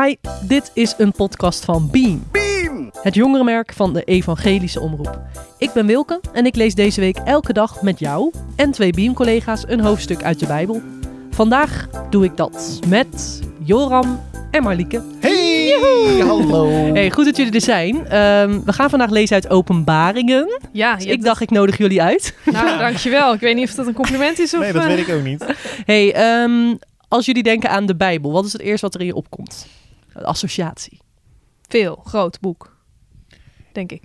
Hi, dit is een podcast van Beam. Beam! Het jongerenmerk van de Evangelische Omroep. Ik ben Wilke en ik lees deze week elke dag met jou en twee Beam-collega's een hoofdstuk uit de Bijbel. Vandaag doe ik dat met Joram en Marlieke. Hey! Hallo! Hey, goed dat jullie er zijn. Ehm, we gaan vandaag lezen uit Openbaringen. Ja, Dus ik dacht, ik nodig jullie uit. Nou, dankjewel. Ik weet niet of dat een compliment is of... Nee, dat eh, weet ik ook niet. Hey, ehm, als jullie denken aan de Bijbel, wat is het eerste wat er in je opkomt? Associatie. Veel. Groot boek. Denk ik.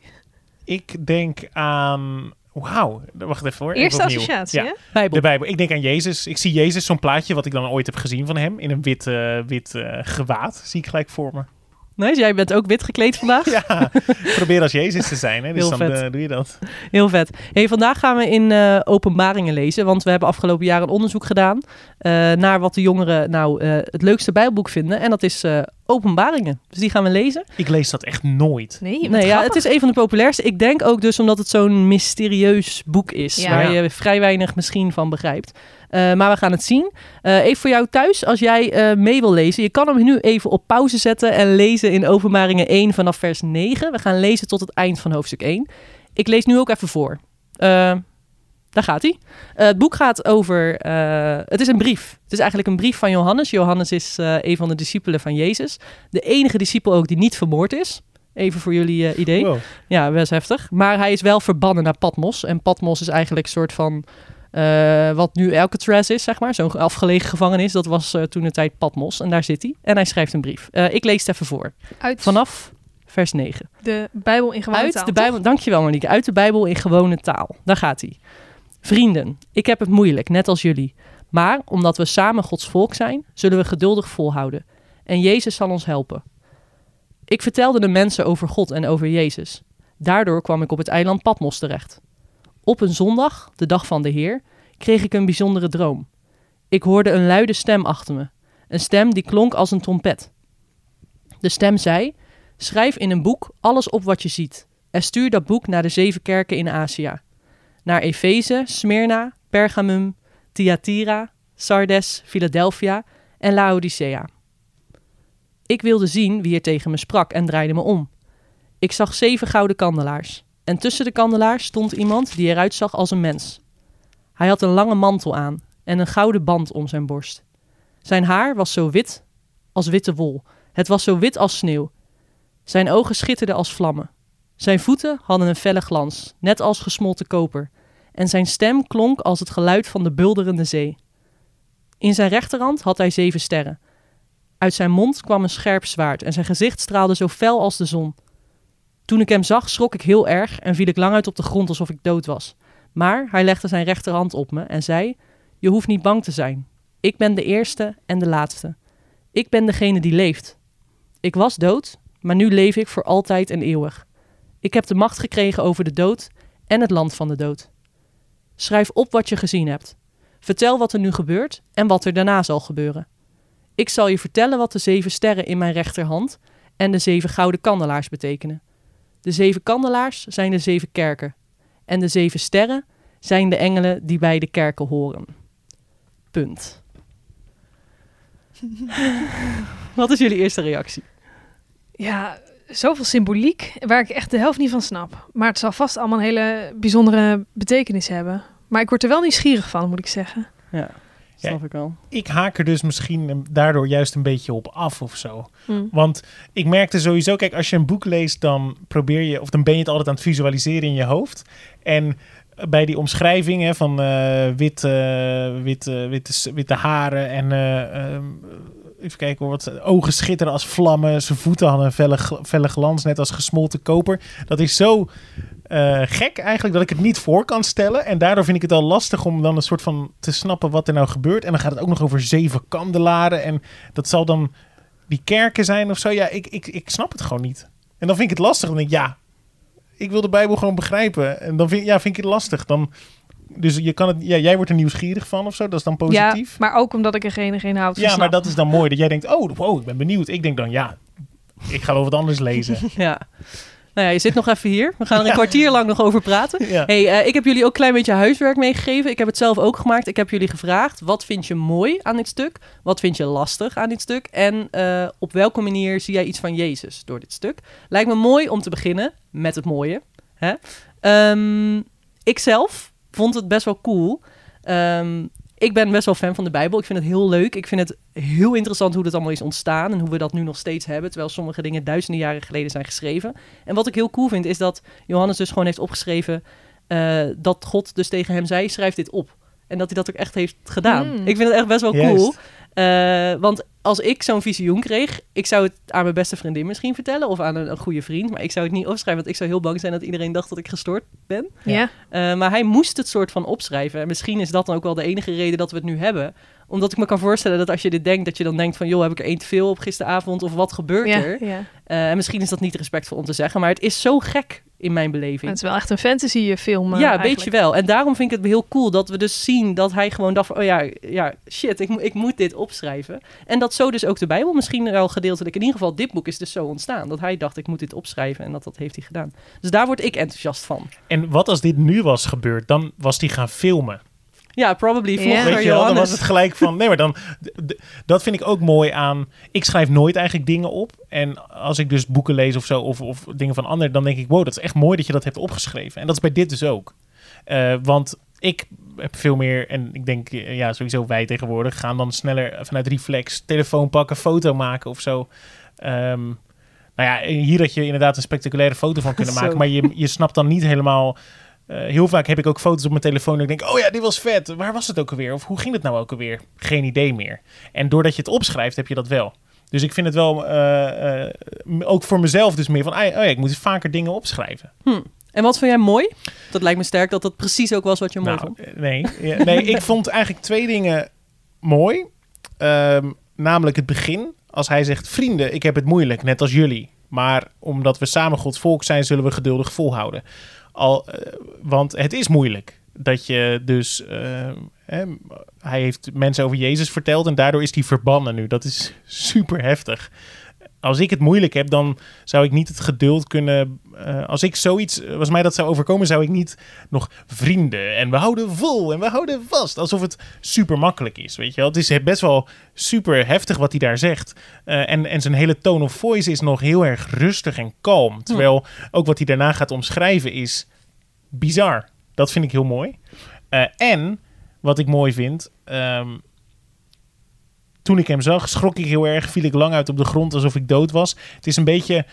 Ik denk aan... Wauw, wacht even hoor. Eerste Even associatie, Ja, hè? Bijbel. de Bijbel. Ik denk aan Jezus. Ik zie Jezus, zo'n plaatje wat ik dan ooit heb gezien van hem. In een wit, eh, wit eh, gewaad, zie ik gelijk voor me. Nice, jij bent ook wit gekleed vandaag. Ja, probeer als Jezus te zijn. Hè? Dus Heel dan vet. eh, doe je dat. Heel vet. Hey, vandaag gaan we in eh, openbaringen lezen, want we hebben afgelopen jaar een onderzoek gedaan eh, naar wat de jongeren nou eh, het leukste Bijbelboek vinden. En dat is eh, openbaringen. Dus die gaan we lezen. Ik lees dat echt nooit. Nee, Nee, ja, het is een van de populairste. Ik denk ook dus omdat het zo'n mysterieus boek is, Ja. waar je vrij weinig misschien van begrijpt. Eh, maar we gaan het zien. Eh, even voor jou thuis, als jij eh, mee wil lezen. Je kan hem nu even op pauze zetten en lezen in Openbaringen 1 vanaf vers 9. We gaan lezen tot het eind van hoofdstuk 1. Ik lees nu ook even voor. Daar gaat hij. het boek gaat over. het is een brief. Het is eigenlijk een brief van Johannes. Johannes is een van de discipelen van Jezus. De enige discipel ook die niet vermoord is. Even voor jullie idee. Wow. Ja, best heftig. Maar hij is wel verbannen naar Patmos. En Patmos is eigenlijk een soort van... eh, wat nu Alcatraz is, zeg maar. Zo'n afgelegen gevangenis. Dat was eh, toen de tijd Patmos. En daar zit hij. En hij schrijft een brief. Eh, ik lees het even voor. Uit Vanaf vers 9. de Bijbel in gewone Uit taal, de toch? Bijbel, dankjewel Monique. Uit de Bijbel in gewone taal. Daar gaat hij. Vrienden, ik heb het moeilijk, net als jullie. Maar omdat we samen Gods volk zijn, zullen we geduldig volhouden. En Jezus zal ons helpen. Ik vertelde de mensen over God en over Jezus. Daardoor kwam ik op het eiland Patmos terecht. Op een zondag, de dag van de Heer, kreeg ik een bijzondere droom. Ik hoorde een luide stem achter me. Een stem die klonk als een trompet. De stem zei: Schrijf in een boek alles op wat je ziet. En stuur dat boek naar de zeven kerken in Azië. Naar Efeze, Smyrna, Pergamum, Thyatira, Sardes, Philadelphia en Laodicea. Ik wilde zien wie er tegen me sprak en draaide me om. Ik zag zeven gouden kandelaars. En tussen de kandelaars stond iemand die eruit zag als een mens. Hij had een lange mantel aan en een gouden band om zijn borst. Zijn haar was zo wit als witte wol. Het was zo wit als sneeuw. Zijn ogen schitterden als vlammen. Zijn voeten hadden een felle glans, net als gesmolten koper. En zijn stem klonk als het geluid van de bulderende zee. In zijn rechterhand had hij zeven sterren. Uit zijn mond kwam een scherp zwaard en zijn gezicht straalde zo fel als de zon. Toen ik hem zag, schrok ik heel erg en viel ik lang uit op de grond alsof ik dood was. Maar hij legde zijn rechterhand op me en zei: Je hoeft niet bang te zijn. Ik ben de eerste en de laatste. Ik ben degene die leeft. Ik was dood, maar nu leef ik voor altijd en eeuwig. Ik heb de macht gekregen over de dood en het land van de dood. Schrijf op wat je gezien hebt. Vertel wat er nu gebeurt en wat er daarna zal gebeuren. Ik zal je vertellen wat de zeven sterren in mijn rechterhand en de zeven gouden kandelaars betekenen. De zeven kandelaars zijn de zeven kerken en de zeven sterren zijn de engelen die bij de kerken horen. Punt. wat is jullie eerste reactie? Ja, zoveel symboliek waar ik echt de helft niet van snap. Maar het zal vast allemaal een hele bijzondere betekenis hebben. Maar ik word er wel nieuwsgierig van, moet ik zeggen. Ja, snap ik wel. Ik haak er dus misschien daardoor juist een beetje op af of zo. Mm. Want ik merkte sowieso, kijk, als je een boek leest, dan probeer je, of dan ben je het altijd aan het visualiseren in je hoofd. En bij die omschrijvingen van eh, wit, eh, wit, eh, witte, s- witte haren en eh, ehm, even kijken hoor, wat ogen schitteren als vlammen. Zijn voeten hadden een felle, felle glans, net als gesmolten koper. Dat is zo eh, gek eigenlijk dat ik het niet voor kan stellen. En daardoor vind ik het al lastig om dan een soort van te snappen wat er nou gebeurt. En dan gaat het ook nog over zeven kandelaren. En dat zal dan die kerken zijn of zo. Ja, ik, ik, ik snap het gewoon niet. En dan vind ik het lastig. Dan denk ik, ja, ik wil de Bijbel gewoon begrijpen. En dan vind, ja, vind ik het lastig. Dan, dus je kan het, ja, jij wordt er nieuwsgierig van of zo. Dat is dan positief. Ja, maar ook omdat ik er geen, geen hout van Ja, maar dat is dan mooi. Dat jij denkt, oh, wow, ik ben benieuwd. Ik denk dan, ja, ik ga wel wat anders lezen. Ja. Nou ja, je zit nog even hier. We gaan er een kwartier lang nog over praten. Ja. Hey, eh, ik heb jullie ook een klein beetje huiswerk meegegeven. Ik heb het zelf ook gemaakt. Ik heb jullie gevraagd, wat vind je mooi aan dit stuk? Wat vind je lastig aan dit stuk? En eh, op welke manier zie jij iets van Jezus door dit stuk? Lijkt me mooi om te beginnen met het mooie. Hè? Ehm, ik zelf vond het best wel cool. Ehm, ik ben best wel fan van de Bijbel. Ik vind het heel leuk. Ik vind het heel interessant hoe dat allemaal is ontstaan en hoe we dat nu nog steeds hebben, terwijl sommige dingen duizenden jaren geleden zijn geschreven. En wat ik heel cool vind is dat Johannes dus gewoon heeft opgeschreven eh, dat God dus tegen hem zei: schrijf dit op. En dat hij dat ook echt heeft gedaan. Mm. Ik vind het echt best wel Juist. Eh, want als ik zo'n visioen kreeg, ik zou het aan mijn beste vriendin misschien vertellen of aan een, een goede vriend, maar ik zou het niet opschrijven, want ik zou heel bang zijn dat iedereen dacht dat ik gestoord ben. Ja. Ja. Eh, maar hij moest het soort van opschrijven. En misschien is dat dan ook wel de enige reden dat we het nu hebben. Omdat ik me kan voorstellen dat als je dit denkt, dat je dan denkt van... joh, heb ik er één te veel op gisteravond of wat gebeurt Ja, er? ja. Eh, en misschien is dat niet respectvol om te zeggen, maar het is zo gek in mijn beleving. Het is wel echt een fantasy eh, film. ja, een beetje wel. En daarom vind ik het heel cool dat we dus zien dat hij gewoon dacht van... oh ja, ja shit, ik, ik moet dit opschrijven. En dat zo dus ook de Bijbel misschien wel gedeeltelijk... in ieder geval dit boek is dus zo ontstaan. Dat hij dacht, ik moet dit opschrijven en dat, dat heeft hij gedaan. Dus daar word ik enthousiast van. En wat als dit nu was gebeurd? Dan was die gaan filmen. Ja, probably Ja. volgens Weet je wel, dan was het gelijk van... Nee, maar dan... Dat vind ik ook mooi aan... Ik schrijf nooit eigenlijk dingen op. En als ik dus boeken lees of zo, of, of dingen van anderen... dan denk ik, wow, dat is echt mooi dat je dat hebt opgeschreven. En dat is bij dit dus ook. Eh, want ik heb veel meer... En ik denk, eh, ja, sowieso wij tegenwoordig... gaan dan sneller vanuit reflex telefoon pakken, foto maken of zo. Ehm, nou ja, hier had je inderdaad een spectaculaire foto van kunnen Zo. maken. Maar je, je snapt dan niet helemaal... Eh, heel vaak heb ik ook foto's op mijn telefoon en ik denk, oh ja, die was vet. Waar was het ook alweer? Of hoe ging het nou ook alweer? Geen idee meer. En doordat je het opschrijft, heb je dat wel. Dus ik vind het wel, eh, eh, ook voor mezelf dus meer van, ah, oh ja, ik moet vaker dingen opschrijven. Hm. En wat vind jij mooi? Dat lijkt me sterk dat dat precies ook was wat je mooi Nou, vond. nee, ja, nee, ik vond eigenlijk twee dingen mooi. Ehm, namelijk het begin. Als hij zegt, vrienden, ik heb het moeilijk, net als jullie. Maar omdat we samen Gods volk zijn, zullen we geduldig volhouden. Al, eh, want het is moeilijk. Dat je dus... eh, hè, hij heeft mensen over Jezus verteld en daardoor is hij verbannen nu. Dat is super heftig. Als ik het moeilijk heb, dan zou ik niet het geduld kunnen... eh, als ik zoiets, als mij dat zou overkomen, zou ik niet nog vrienden en we houden vol en we houden vast. Alsof het super makkelijk is, weet je wel. Het is best wel super heftig wat hij daar zegt. Eh, en, en zijn hele tone of voice is nog heel erg rustig en kalm. Terwijl ook wat hij daarna gaat omschrijven is bizar. Dat vind ik heel mooi. Eh, en wat ik mooi vind... ehm, toen ik hem zag, schrok ik heel erg. Viel ik lang uit op de grond alsof ik dood was. Het is een beetje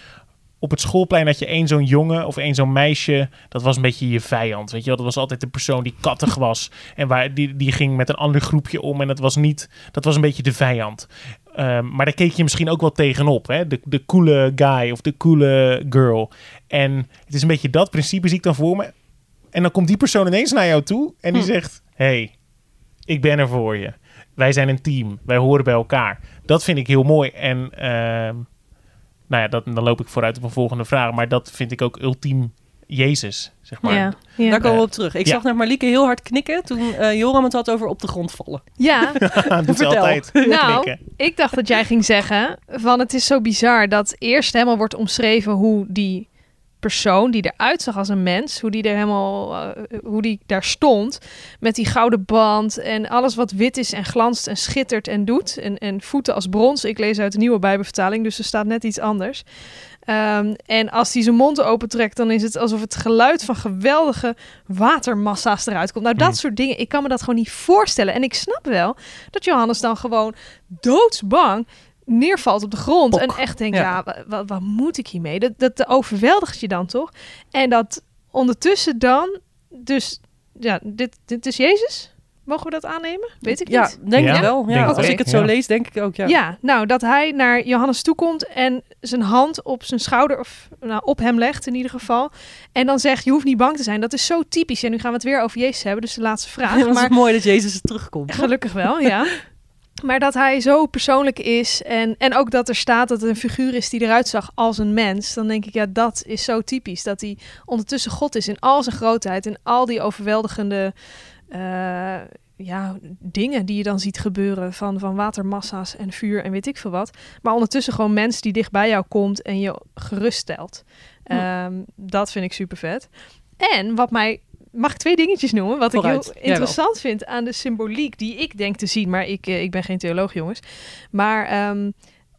op het schoolplein dat je één zo'n jongen of één zo'n meisje, dat was een beetje je vijand. Weet je wel, dat was altijd de persoon die kattig was en waar die, die ging met een ander groepje om en dat was niet, dat was een beetje de vijand. Ehm, maar daar keek je misschien ook wel tegenop, hè? De, de coole guy of de coole girl. En het is een beetje dat principe zie ik dan voor me. En dan komt die persoon ineens naar jou toe en die Hm. zegt: hey, ik ben er voor je. Wij zijn een team. Wij horen bij elkaar. Dat vind ik heel mooi. En ehm, nou ja, dat, dan loop ik vooruit op een volgende vraag. Maar dat vind ik ook ultiem Jezus, zeg maar. Ja, ja. Daar komen we Eh, op terug. Ik ja. zag net Marlieke heel hard knikken toen eh, Joram het had over op de grond vallen. ja, dat doet ze Vertel. altijd. Nou, Knikken. ik dacht dat jij ging zeggen van het is zo bizar dat eerst helemaal wordt omschreven hoe die persoon die eruit zag als een mens, hoe die er helemaal, eh, hoe die daar stond met die gouden band en alles wat wit is en glanst en schittert en doet en, en voeten als brons. Ik lees uit de nieuwe Bijbelvertaling, dus er staat net iets anders. Ehm, en als hij zijn mond opentrekt, dan is het alsof het geluid van geweldige watermassa's eruit komt. Nou, dat Hmm. soort dingen, ik kan me dat gewoon niet voorstellen. En ik snap wel dat Johannes dan gewoon doodsbang neervalt op de grond. Pok. En echt denkt, Ja. ja, wa- wa- wat moet ik hiermee? Dat, dat overweldigt je dan toch? En dat ondertussen dan, dus ja, dit, dit is Jezus? Mogen we dat aannemen? Weet ik Ja, niet. denk Ja? ik wel. Ja, Denk als ik het zo ja. lees, denk ik ook. Ja. Ja. nou, dat hij naar Johannes toe komt en zijn hand op zijn schouder, of nou, op hem legt in ieder geval. En dan zegt, je hoeft niet bang te zijn. Dat is zo typisch. En nu gaan we het weer over Jezus hebben, dus de laatste vraag. Het is maar mooi dat Jezus terugkomt. gelukkig wel, ja. Maar dat hij zo persoonlijk is en, en ook dat er staat dat het een figuur is die eruit zag als een mens. Dan denk ik, ja, dat is zo typisch. Dat hij ondertussen God is in al zijn grootheid. En al die overweldigende eh, ja, dingen die je dan ziet gebeuren. Van, van watermassa's en vuur en weet ik veel wat. Maar ondertussen gewoon mens die dicht bij jou komt en je geruststelt. Ehm, dat vind ik super vet. En wat mij... Mag ik twee dingetjes noemen? Wat Vooruit, ik heel interessant vind aan de symboliek die ik denk te zien. Maar ik, eh, ik ben geen theoloog, jongens. Maar ehm,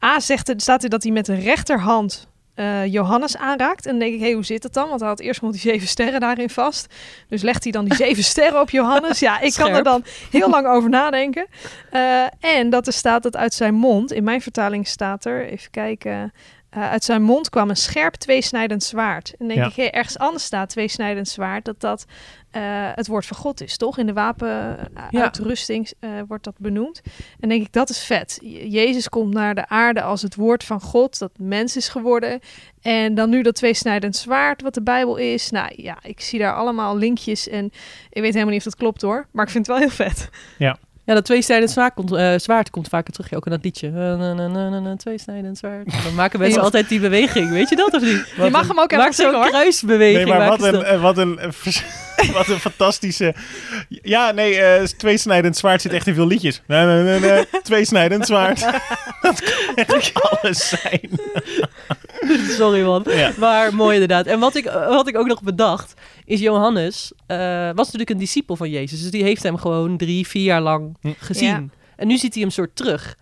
A zegt, er staat er dat hij met de rechterhand eh, Johannes aanraakt. En dan denk ik, hé, hey, hoe zit het dan? Want hij had eerst nog die zeven sterren daarin vast. Dus legt hij dan die zeven sterren op Johannes? Ja, ik kan er dan heel lang over nadenken. Eh, en dat er staat dat uit zijn mond, in mijn vertaling staat er, even kijken... eh, uit zijn mond kwam een scherp tweesnijdend zwaard. En denk Ja. ik, ergens anders staat tweesnijdend zwaard, dat dat eh, het woord van God is, toch? In de wapenuitrusting eh wordt dat benoemd. En denk ik, dat is vet. Je- Jezus komt naar de aarde als het woord van God, dat mens is geworden. En dan nu dat tweesnijdend zwaard, wat de Bijbel is. Nou ja, ik zie daar allemaal linkjes en ik weet helemaal niet of dat klopt hoor. Maar ik vind het wel heel vet. Ja, dat tweesnijdend zwaard komt, eh, zwaard komt vaker terug, ja, ook in dat liedje. Tweesnijdend zwaard. Dan maken mensen Ja. altijd die beweging, weet je dat of niet? Je mag hem ook even Maak zo'n zingen hoor. kruisbeweging. Nee, maar wat een, eh, wat, een, eh, vers- wat een fantastische... Ja, nee, eh tweesnijdend zwaard zit echt in veel liedjes. Nee, nee, nee, nee, tweesnijdend zwaard. dat kan echt alles zijn. Sorry man. Ja. Maar mooi inderdaad. En wat ik, wat ik ook nog bedacht, is Johannes eh, was natuurlijk een discipel van Jezus. Dus die heeft hem gewoon drie, vier jaar lang Hm. gezien. Ja. En nu ziet hij hem soort terug.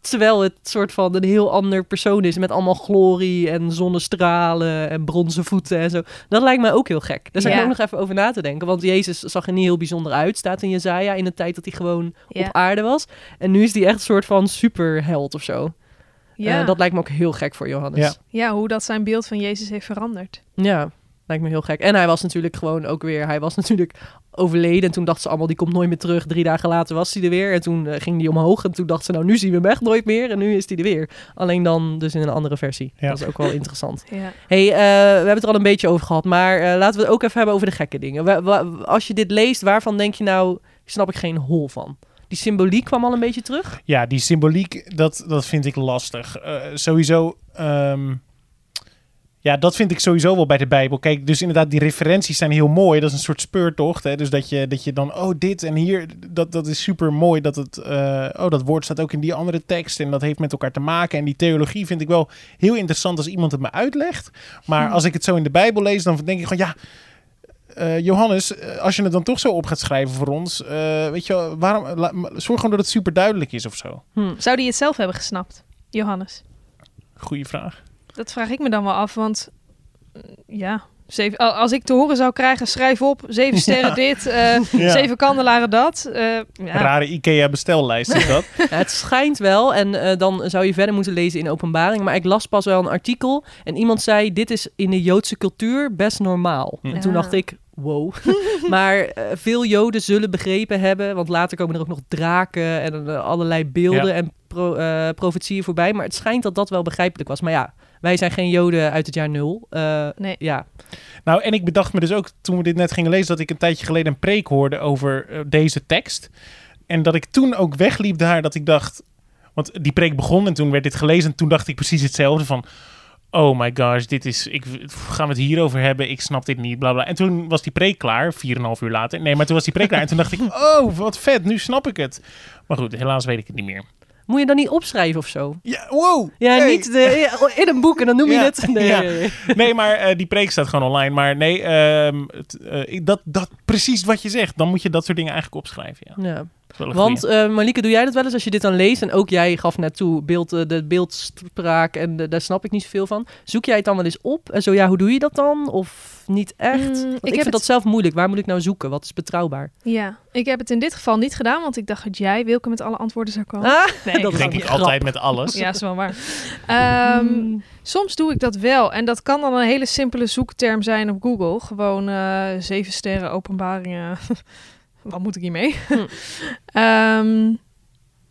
Terwijl het soort van een heel ander persoon is met allemaal glorie en zonnestralen en bronzen voeten en zo. Dat lijkt mij ook heel gek. Daar zou ik Ja. ook nog even over na te denken. Want Jezus zag er niet heel bijzonder uit, staat in Jezaja, in de tijd dat hij gewoon Ja. op aarde was. En nu is hij echt een soort van superheld of zo. Ja. Eh, dat lijkt me ook heel gek voor Johannes. Ja. ja, hoe dat zijn beeld van Jezus heeft veranderd. Ja, lijkt me heel gek. En hij was natuurlijk gewoon ook weer... Hij was natuurlijk overleden. En toen dachten ze allemaal, die komt nooit meer terug. Drie dagen later was hij er weer. En toen eh, ging die omhoog. En toen dachten ze, nou, nu zien we hem echt nooit meer. En nu is hij er weer. Alleen dan dus in een andere versie. Ja. Dat is ook wel interessant. Ja. hey, eh, we hebben het er al een beetje over gehad. Maar eh, laten we het ook even hebben over de gekke dingen. Als je dit leest, waarvan denk je nou... Snap ik geen hol van. Die symboliek kwam al een beetje terug. Ja, die symboliek, dat, dat vind ik lastig. Eh, sowieso... ehm, ja, dat vind ik sowieso wel bij de Bijbel. Kijk, dus inderdaad, die referenties zijn heel mooi. Dat is een soort speurtocht. Hè? Dus dat je, dat je dan, oh, dit en hier, dat, dat is super mooi. Dat het, eh, oh, dat woord staat ook in die andere tekst. En dat heeft met elkaar te maken. En die theologie vind ik wel heel interessant als iemand het me uitlegt. Maar als ik het zo in de Bijbel lees, dan denk ik gewoon, ja. Eh, Johannes, eh, als je het dan toch zo op gaat schrijven voor ons, eh, weet je, wel, waarom, la- zorg gewoon dat het super duidelijk is of zo. Hm. Zou die het zelf hebben gesnapt, Johannes? Goeie vraag. Dat vraag ik me dan wel af, want mm, ja, zeven, al- als ik te horen zou krijgen, schrijf op, zeven sterren Ja. dit, eh, Ja. zeven kandelaren dat. eh, ja. Rare IKEA bestellijst is dat. Ja, het schijnt wel, en eh, dan zou je verder moeten lezen in openbaring. Maar ik las pas wel een artikel en iemand zei: Dit is in de Joodse cultuur best normaal. Hm. En toen dacht ik: Wow. maar eh, veel Joden zullen begrepen hebben, want later komen er ook nog draken en eh, allerlei beelden Ja. en pro, eh, profetieën voorbij. Maar het schijnt dat dat wel begrijpelijk was. Maar ja, wij zijn geen Joden uit het jaar nul. Eh, Nee. Ja, Nou, en ik bedacht me dus ook toen we dit net gingen lezen dat ik een tijdje geleden een preek hoorde over deze tekst. En dat ik toen ook wegliep daar dat ik dacht, want die preek begon en toen werd dit gelezen en toen dacht ik precies hetzelfde van, oh my gosh, dit is, ik, gaan we het hierover hebben? Ik snap dit niet, bla bla. En toen was die preek klaar, 4,5 uur later. Nee, maar toen was die preek klaar en toen dacht ik, oh, wat vet, nu snap ik het. Maar goed, helaas weet ik het niet meer. moet je dan niet opschrijven of zo? Ja, wow. Ja, niet de, in een boek en dan noem je Ja, het. Nee, ja. nee, maar eh, die preek staat gewoon online. Maar nee, ehm, eh, dat, dat precies wat je zegt. Dan moet je dat soort dingen eigenlijk opschrijven. Ja. Ja. Want eh Marlieke, doe jij dat wel eens als je dit dan leest? En ook jij gaf net toe beeld, eh, de beeldspraak en de- daar snap ik niet zoveel van. Zoek jij het dan wel eens op? En zo ja, hoe doe je dat dan? Of niet echt? Mm, Want ik ik heb vind het- dat zelf moeilijk. Waar moet ik nou zoeken? Wat is betrouwbaar? Ja, ik heb het in dit geval niet gedaan, want ik dacht dat jij, Wilke, met alle antwoorden zou komen. Ah, Nee, dat denk ik grap. altijd met alles. Ja, is wel waar. Ehm, Hmm. Soms doe ik dat wel. En dat kan dan een hele simpele zoekterm zijn op Google. Gewoon eh, zeven sterren openbaringen. wat moet ik hiermee? Hm. Ehm,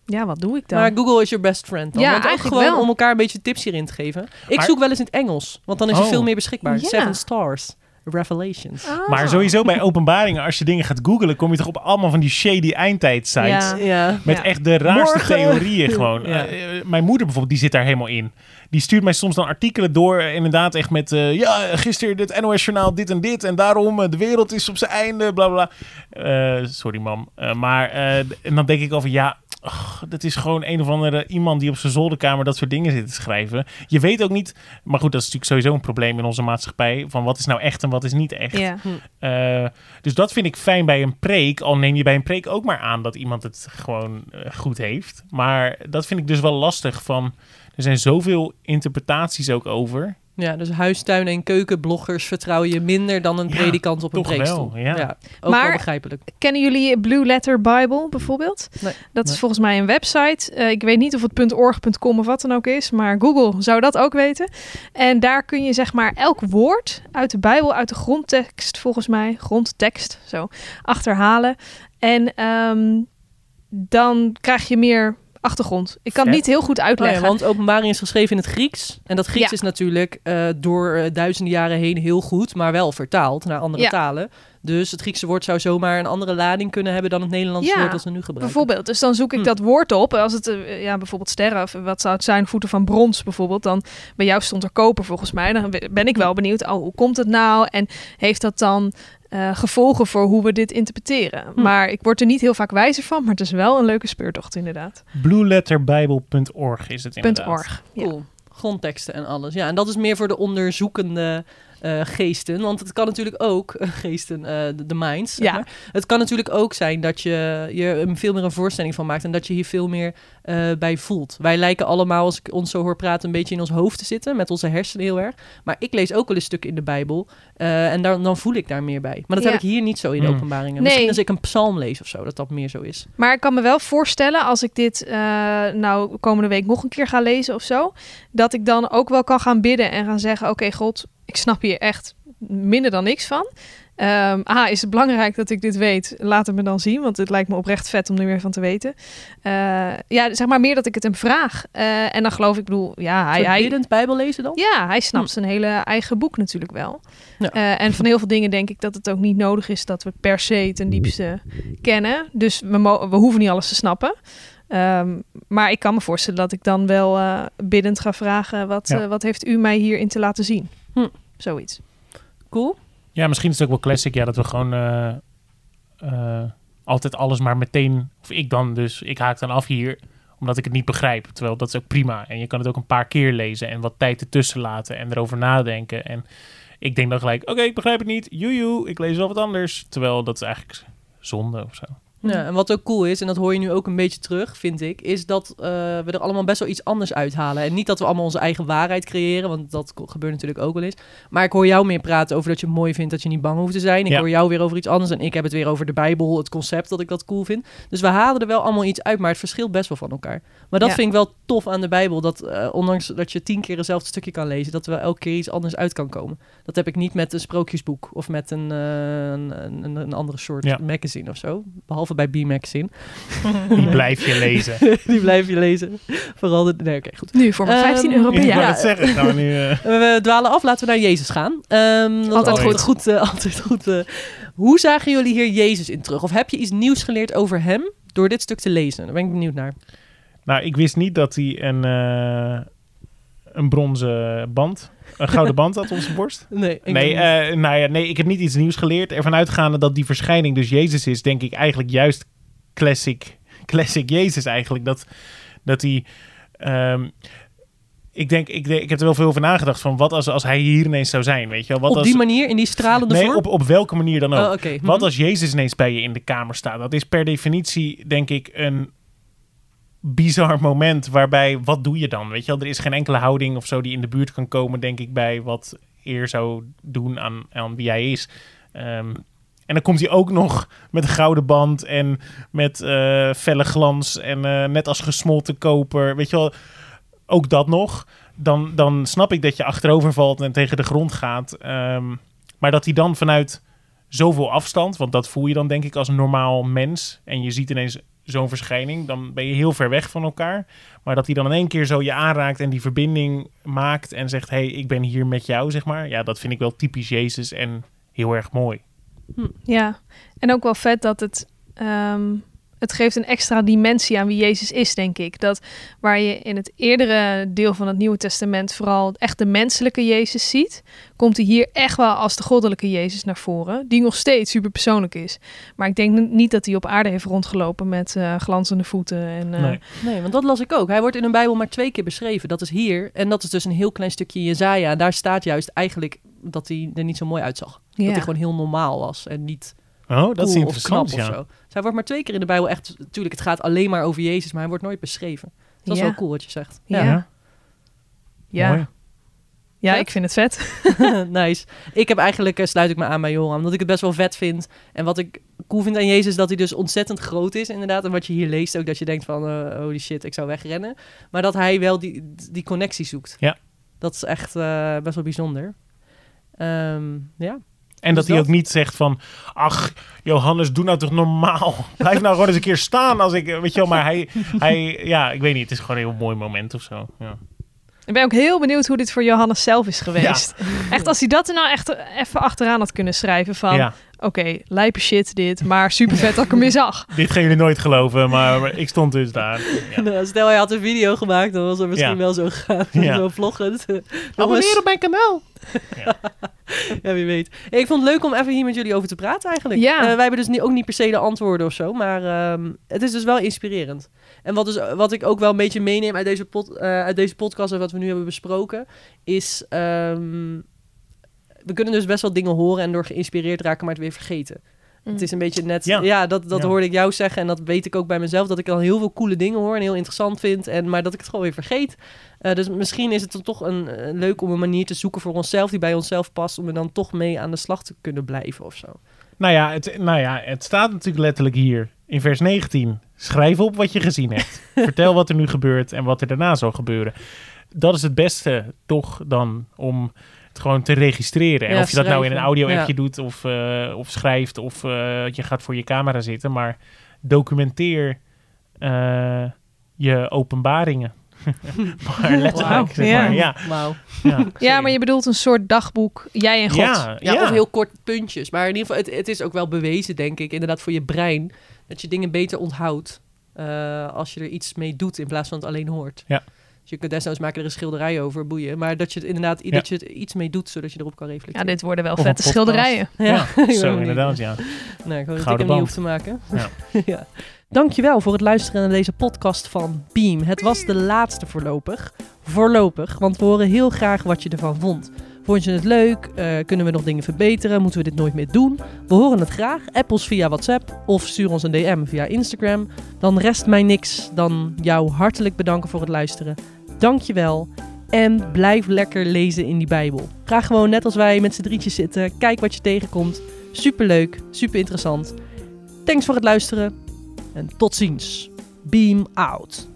ja, wat doe ik dan? Maar Google is your best friend dan. Ja, Want eigenlijk gewoon wel. om elkaar een beetje tips hierin te geven. Ik Maar- zoek wel eens in het Engels. Want dan is er Oh. veel meer beschikbaar. Seven stars. Revelations. Ah. Maar sowieso bij openbaringen, als je dingen gaat googlen, kom je toch op allemaal van die shady eindtijdsites. Ja. Ja. Met Ja. echt de raarste Morgen. theorieën gewoon. Ja. Eh, eh, mijn moeder bijvoorbeeld, die zit daar helemaal in. Die stuurt mij soms dan artikelen door. Inderdaad echt met, eh, ja, gisteren dit NOS-journaal dit en dit. En daarom, de wereld is op zijn einde, bla bla. Eh, sorry mam. Eh, maar, eh, en dan denk ik over, ja, ach, dat is gewoon een of andere iemand die op zijn zolderkamer dat soort dingen zit te schrijven. Je weet ook niet, maar goed, dat is natuurlijk sowieso een probleem in onze maatschappij, van wat is nou echt en wat is niet echt. Ja. Eh, dus dat vind ik fijn bij een preek. Al neem je bij een preek ook maar aan dat iemand het gewoon eh, goed heeft. Maar dat vind ik dus wel lastig. Van, er zijn zoveel interpretaties ook over. Ja, dus huistuin- en keukenbloggers vertrouw je minder dan een Ja, predikant op een toch wel, preekstoel. ja. ook Maar- wel begrijpelijk. Kennen jullie Blue Letter Bible bijvoorbeeld? Nee. Dat is Nee. volgens mij een website. Eh, ik weet niet of het .org, .com of wat dan ook is, maar Google zou dat ook weten. En daar kun je zeg maar elk woord uit de Bijbel, uit de grondtekst volgens mij, grondtekst, zo, achterhalen. En ehm, dan krijg je meer achtergrond. Ik kan het niet heel goed Oh ja, uitleggen. want openbaring is geschreven in het Grieks. En dat Grieks Ja. is natuurlijk eh, door eh, duizenden jaren heen heel goed, maar wel vertaald naar andere Ja. talen. Dus het Griekse woord zou zomaar een andere lading kunnen hebben dan het Nederlandse Ja, woord dat we nu gebruiken. Bijvoorbeeld, dus dan zoek ik Hm. dat woord op. Als het eh, ja, bijvoorbeeld sterren, of wat zou het zijn, voeten van brons bijvoorbeeld. Dan bij jou stond er koper volgens mij. Dan ben ik wel benieuwd, oh, hoe komt het nou? En heeft dat dan eh, gevolgen voor hoe we dit interpreteren? Hm. Maar ik word er niet heel vaak wijzer van, maar het is wel een leuke speurtocht inderdaad. Blueletterbijbel.org is het inderdaad. .org. Ja. Cool. Grondteksten en alles. Ja, en dat is meer voor de onderzoekende eh, geesten. Want het kan natuurlijk ook, eh, geesten, eh, de, de minds. zeg Ja. maar. Het kan natuurlijk ook zijn dat je je er veel meer een voorstelling van maakt. En dat je hier veel meer eh, bij voelt. Wij lijken allemaal, als ik ons zo hoor praten, een beetje in ons hoofd te zitten. Met onze hersenen heel erg. Maar ik lees ook wel eens stukken in de Bijbel. eh, en dan, dan voel ik daar meer bij. Maar dat Ja. heb ik hier niet zo in de Hmm. openbaringen. Nee. Misschien als ik een psalm lees of zo, dat dat meer zo is. Maar ik kan me wel voorstellen, als ik dit eh, nou komende week nog een keer ga lezen of zo, dat ik dan ook wel kan gaan bidden en gaan zeggen: Oké, God, ik snap hier echt minder dan niks van. Ehm ah, is het belangrijk dat ik dit weet? Laat het me dan zien, want het lijkt me oprecht vet om er meer van te weten. Eh, ja, zeg maar meer dat ik het hem vraag. Eh, en dan geloof ik, bedoel, ja, hij, Hij, Bijbel lezen dan? ja, hij snapt Hm. zijn hele eigen boek natuurlijk wel. Ja. Eh, en van heel veel dingen denk ik dat het ook niet nodig is dat we per se ten diepste kennen. Dus we hoeven niet alles te snappen. Ehm, maar ik kan me voorstellen dat ik dan wel eh biddend ga vragen: wat, Ja. eh, wat heeft u mij hierin te laten zien? Hm. Zoiets. Cool. Ja, misschien is het ook wel classic, ja, dat we gewoon eh, eh, altijd alles maar meteen, of ik dan dus, ik haak dan af hier, omdat ik het niet begrijp. Terwijl dat is ook prima. En je kan het ook een paar keer lezen en wat tijd ertussen laten en erover nadenken. En ik denk dan gelijk, oké, ik begrijp het niet, joejoe, ik lees wel wat anders. Terwijl dat is eigenlijk zonde of zo. Ja, en wat ook cool is, en dat hoor je nu ook een beetje terug, vind ik, is dat eh, we er allemaal best wel iets anders uithalen. En niet dat we allemaal onze eigen waarheid creëren, want dat gebeurt natuurlijk ook wel eens. Maar ik hoor jou meer praten over dat je het mooi vindt dat je niet bang hoeft te zijn. Ik Ja. hoor jou weer over iets anders en ik heb het weer over de Bijbel, het concept, dat ik dat cool vind. Dus we halen er wel allemaal iets uit, maar het verschilt best wel van elkaar. Maar dat Ja. vind ik wel tof aan de Bijbel, dat eh, ondanks dat je tien keer hetzelfde stukje kan lezen, dat er wel elke keer iets anders uit kan komen. Dat heb ik niet met een sprookjesboek of met een, eh, een, een, een andere soort Ja. magazine of zo. Behalve bij B-Magazine. Die blijf je lezen. Die blijf je lezen. Vooral de... Nee, oké, goed. Nu voor maar 15 Ehm, euro per Ik jaar. wou het zeggen, gaan we nu... eh, We dwalen af, laten we naar Jezus gaan. Ehm, dat is Altijd altijd goed. goed. eh, altijd goed eh. Hoe zagen jullie hier Jezus in terug? Of heb je iets nieuws geleerd over hem door dit stuk te lezen? Daar ben ik benieuwd naar. Nou, ik wist niet dat hij een, eh, een bronzen band, een gouden band had op zijn borst. Nee, ik Nee, eh, nou ja, nee, ik heb niet iets nieuws geleerd. Ervan uitgaande dat die verschijning dus Jezus is, denk ik eigenlijk juist classic, classic Jezus eigenlijk. Dat, dat hij... ehm, ik denk, ik, ik heb er wel veel over nagedacht van wat als, als hij hier ineens zou zijn, weet je wel? Wat op als, die manier, in die stralende nee, vorm? op, op welke manier dan ook. Oh. Hm. Wat als Jezus ineens bij je in de kamer staat? Dat is per definitie, denk ik, een bizar moment waarbij, wat doe je dan? Weet je wel, er is geen enkele houding of zo die in de buurt kan komen, denk ik, bij wat eer zou doen aan, aan wie hij is. Ehm, en dan komt hij ook nog met een gouden band en met eh, felle glans en eh, net als gesmolten koper. Weet je wel, ook dat nog. Dan, dan snap ik dat je achterover valt en tegen de grond gaat. Ehm, maar dat hij dan vanuit zoveel afstand, want dat voel je dan denk ik als normaal mens. En je ziet ineens zo'n verschijning, dan ben je heel ver weg van elkaar. Maar dat hij dan in één keer zo je aanraakt en die verbinding maakt en zegt: hey, ik ben hier met jou, zeg maar. Ja, dat vind ik wel typisch Jezus en heel erg mooi. Ja, en ook wel vet dat het, ehm, het geeft een extra dimensie aan wie Jezus is, denk ik. Dat waar je in het eerdere deel van het Nieuwe Testament vooral echt de menselijke Jezus ziet, komt hij hier echt wel als de goddelijke Jezus naar voren, die nog steeds super persoonlijk is. Maar ik denk niet dat hij op aarde heeft rondgelopen met uh, glanzende voeten. En, uh... Nee. Nee, want dat las ik ook. Hij wordt in een Bijbel maar twee keer beschreven. Dat is hier. En dat is dus een heel klein stukje Jezaja. En daar staat juist eigenlijk dat hij er niet zo mooi uitzag. Dat hij gewoon heel normaal was en niet Oh, dat cool is of interessant, knap ja. of zo. Hij wordt maar twee keer in de Bijbel echt... Natuurlijk, het gaat alleen maar over Jezus, maar hij wordt nooit beschreven. Dat is wel cool wat je zegt. Ja. Ja. Ja. Mooi. Ja, Vet. ik vind het vet. nice. Ik heb eigenlijk, eh, sluit ik me aan bij Joram, omdat ik het best wel vet vind. En wat ik cool vind aan Jezus, dat hij dus ontzettend groot is inderdaad. En wat je hier leest ook, dat je denkt van, eh, holy shit, ik zou wegrennen. Maar dat hij wel die, die connectie zoekt. Ja. Dat is echt eh, best wel bijzonder. Ehm, ja. En dat hij ook niet zegt van... Ach, Johannes, doe nou toch normaal. Blijf nou gewoon eens een keer staan als ik... Weet je wel, maar hij... hij ja, ik weet niet. Het is gewoon een heel mooi moment of zo. Ja. Ik ben ook heel benieuwd hoe dit voor Johannes zelf is geweest. Echt, als hij dat er nou echt even achteraan had kunnen schrijven van... ja, Oké, lijpe shit dit, maar super vet dat ik hem weer zag. dit gaan jullie nooit geloven, maar, maar ik stond dus daar. Ja. Nou, stel hij had een video gemaakt, dan was het misschien Ja. wel zo gegaan. Ja. zo vloggend. Abonneer op mijn kanaal. Ja, wie weet. Ik vond het leuk om even hier met jullie over te praten eigenlijk. Ja. Eh, wij hebben dus niet, ook niet per se de antwoorden of zo, maar ehm, het is dus wel inspirerend. En wat, dus, wat ik ook wel een beetje meeneem uit deze, pod, eh, uit deze podcast en wat we nu hebben besproken, is... ehm, we kunnen dus best wel dingen horen en door geïnspireerd raken, maar het weer vergeten. Het is een beetje net... Ja, Ja. dat, dat Ja. hoorde ik jou zeggen en dat weet ik ook bij mezelf. Dat ik al heel veel coole dingen hoor en heel interessant vind. En, maar dat ik het gewoon weer vergeet. Eh, dus misschien is het dan toch een, eh, leuk om een manier te zoeken voor onszelf... die bij onszelf past, om er dan toch mee aan de slag te kunnen blijven of zo. Nou ja, het, nou ja, het staat natuurlijk letterlijk hier in vers 19. Schrijf op wat je gezien hebt. Vertel wat er nu gebeurt en wat er daarna zal gebeuren. Dat is het beste toch dan om gewoon te registreren. En Ja, of je dat nou in een audio-appje Ja. doet of, eh, of schrijft of eh, je gaat voor je camera zitten. Maar documenteer eh, je openbaringen. maar letterlijk, zeg ja. maar. Ja, ja, Ja, maar je bedoelt een soort dagboek, jij en God. Ja, Ja, ja. of heel kort puntjes. Maar in ieder geval, het, het is ook wel bewezen, denk ik, inderdaad voor je brein... dat je dingen beter onthoudt eh, als je er iets mee doet in plaats van het alleen hoort. Ja. Dus je kunt desnoods maken er een schilderij over, boeien. Maar dat je het inderdaad Ja. dat je iets mee doet, zodat je erop kan Ja, reflecteren. dit worden wel Of vette schilderijen. Ja, zo inderdaad, ja. Nee, ik hoop dat ik hem niet hoef te maken. Ja. ja. Dankjewel voor het luisteren naar deze podcast van Beam. Het was de laatste voorlopig. Voorlopig, want we horen heel graag wat je ervan vond. Vond je het leuk? Eh, kunnen we nog dingen verbeteren? Moeten we dit nooit meer doen? We horen het graag. App ons via WhatsApp of stuur ons een DM via Instagram. Dan rest mij niks dan jou hartelijk bedanken voor het luisteren. Dankjewel. En blijf lekker lezen in die Bijbel. Ga gewoon net als wij met z'n drietjes zitten. Kijk wat je tegenkomt. Superleuk, super interessant. Thanks voor het luisteren en tot ziens. Beam out.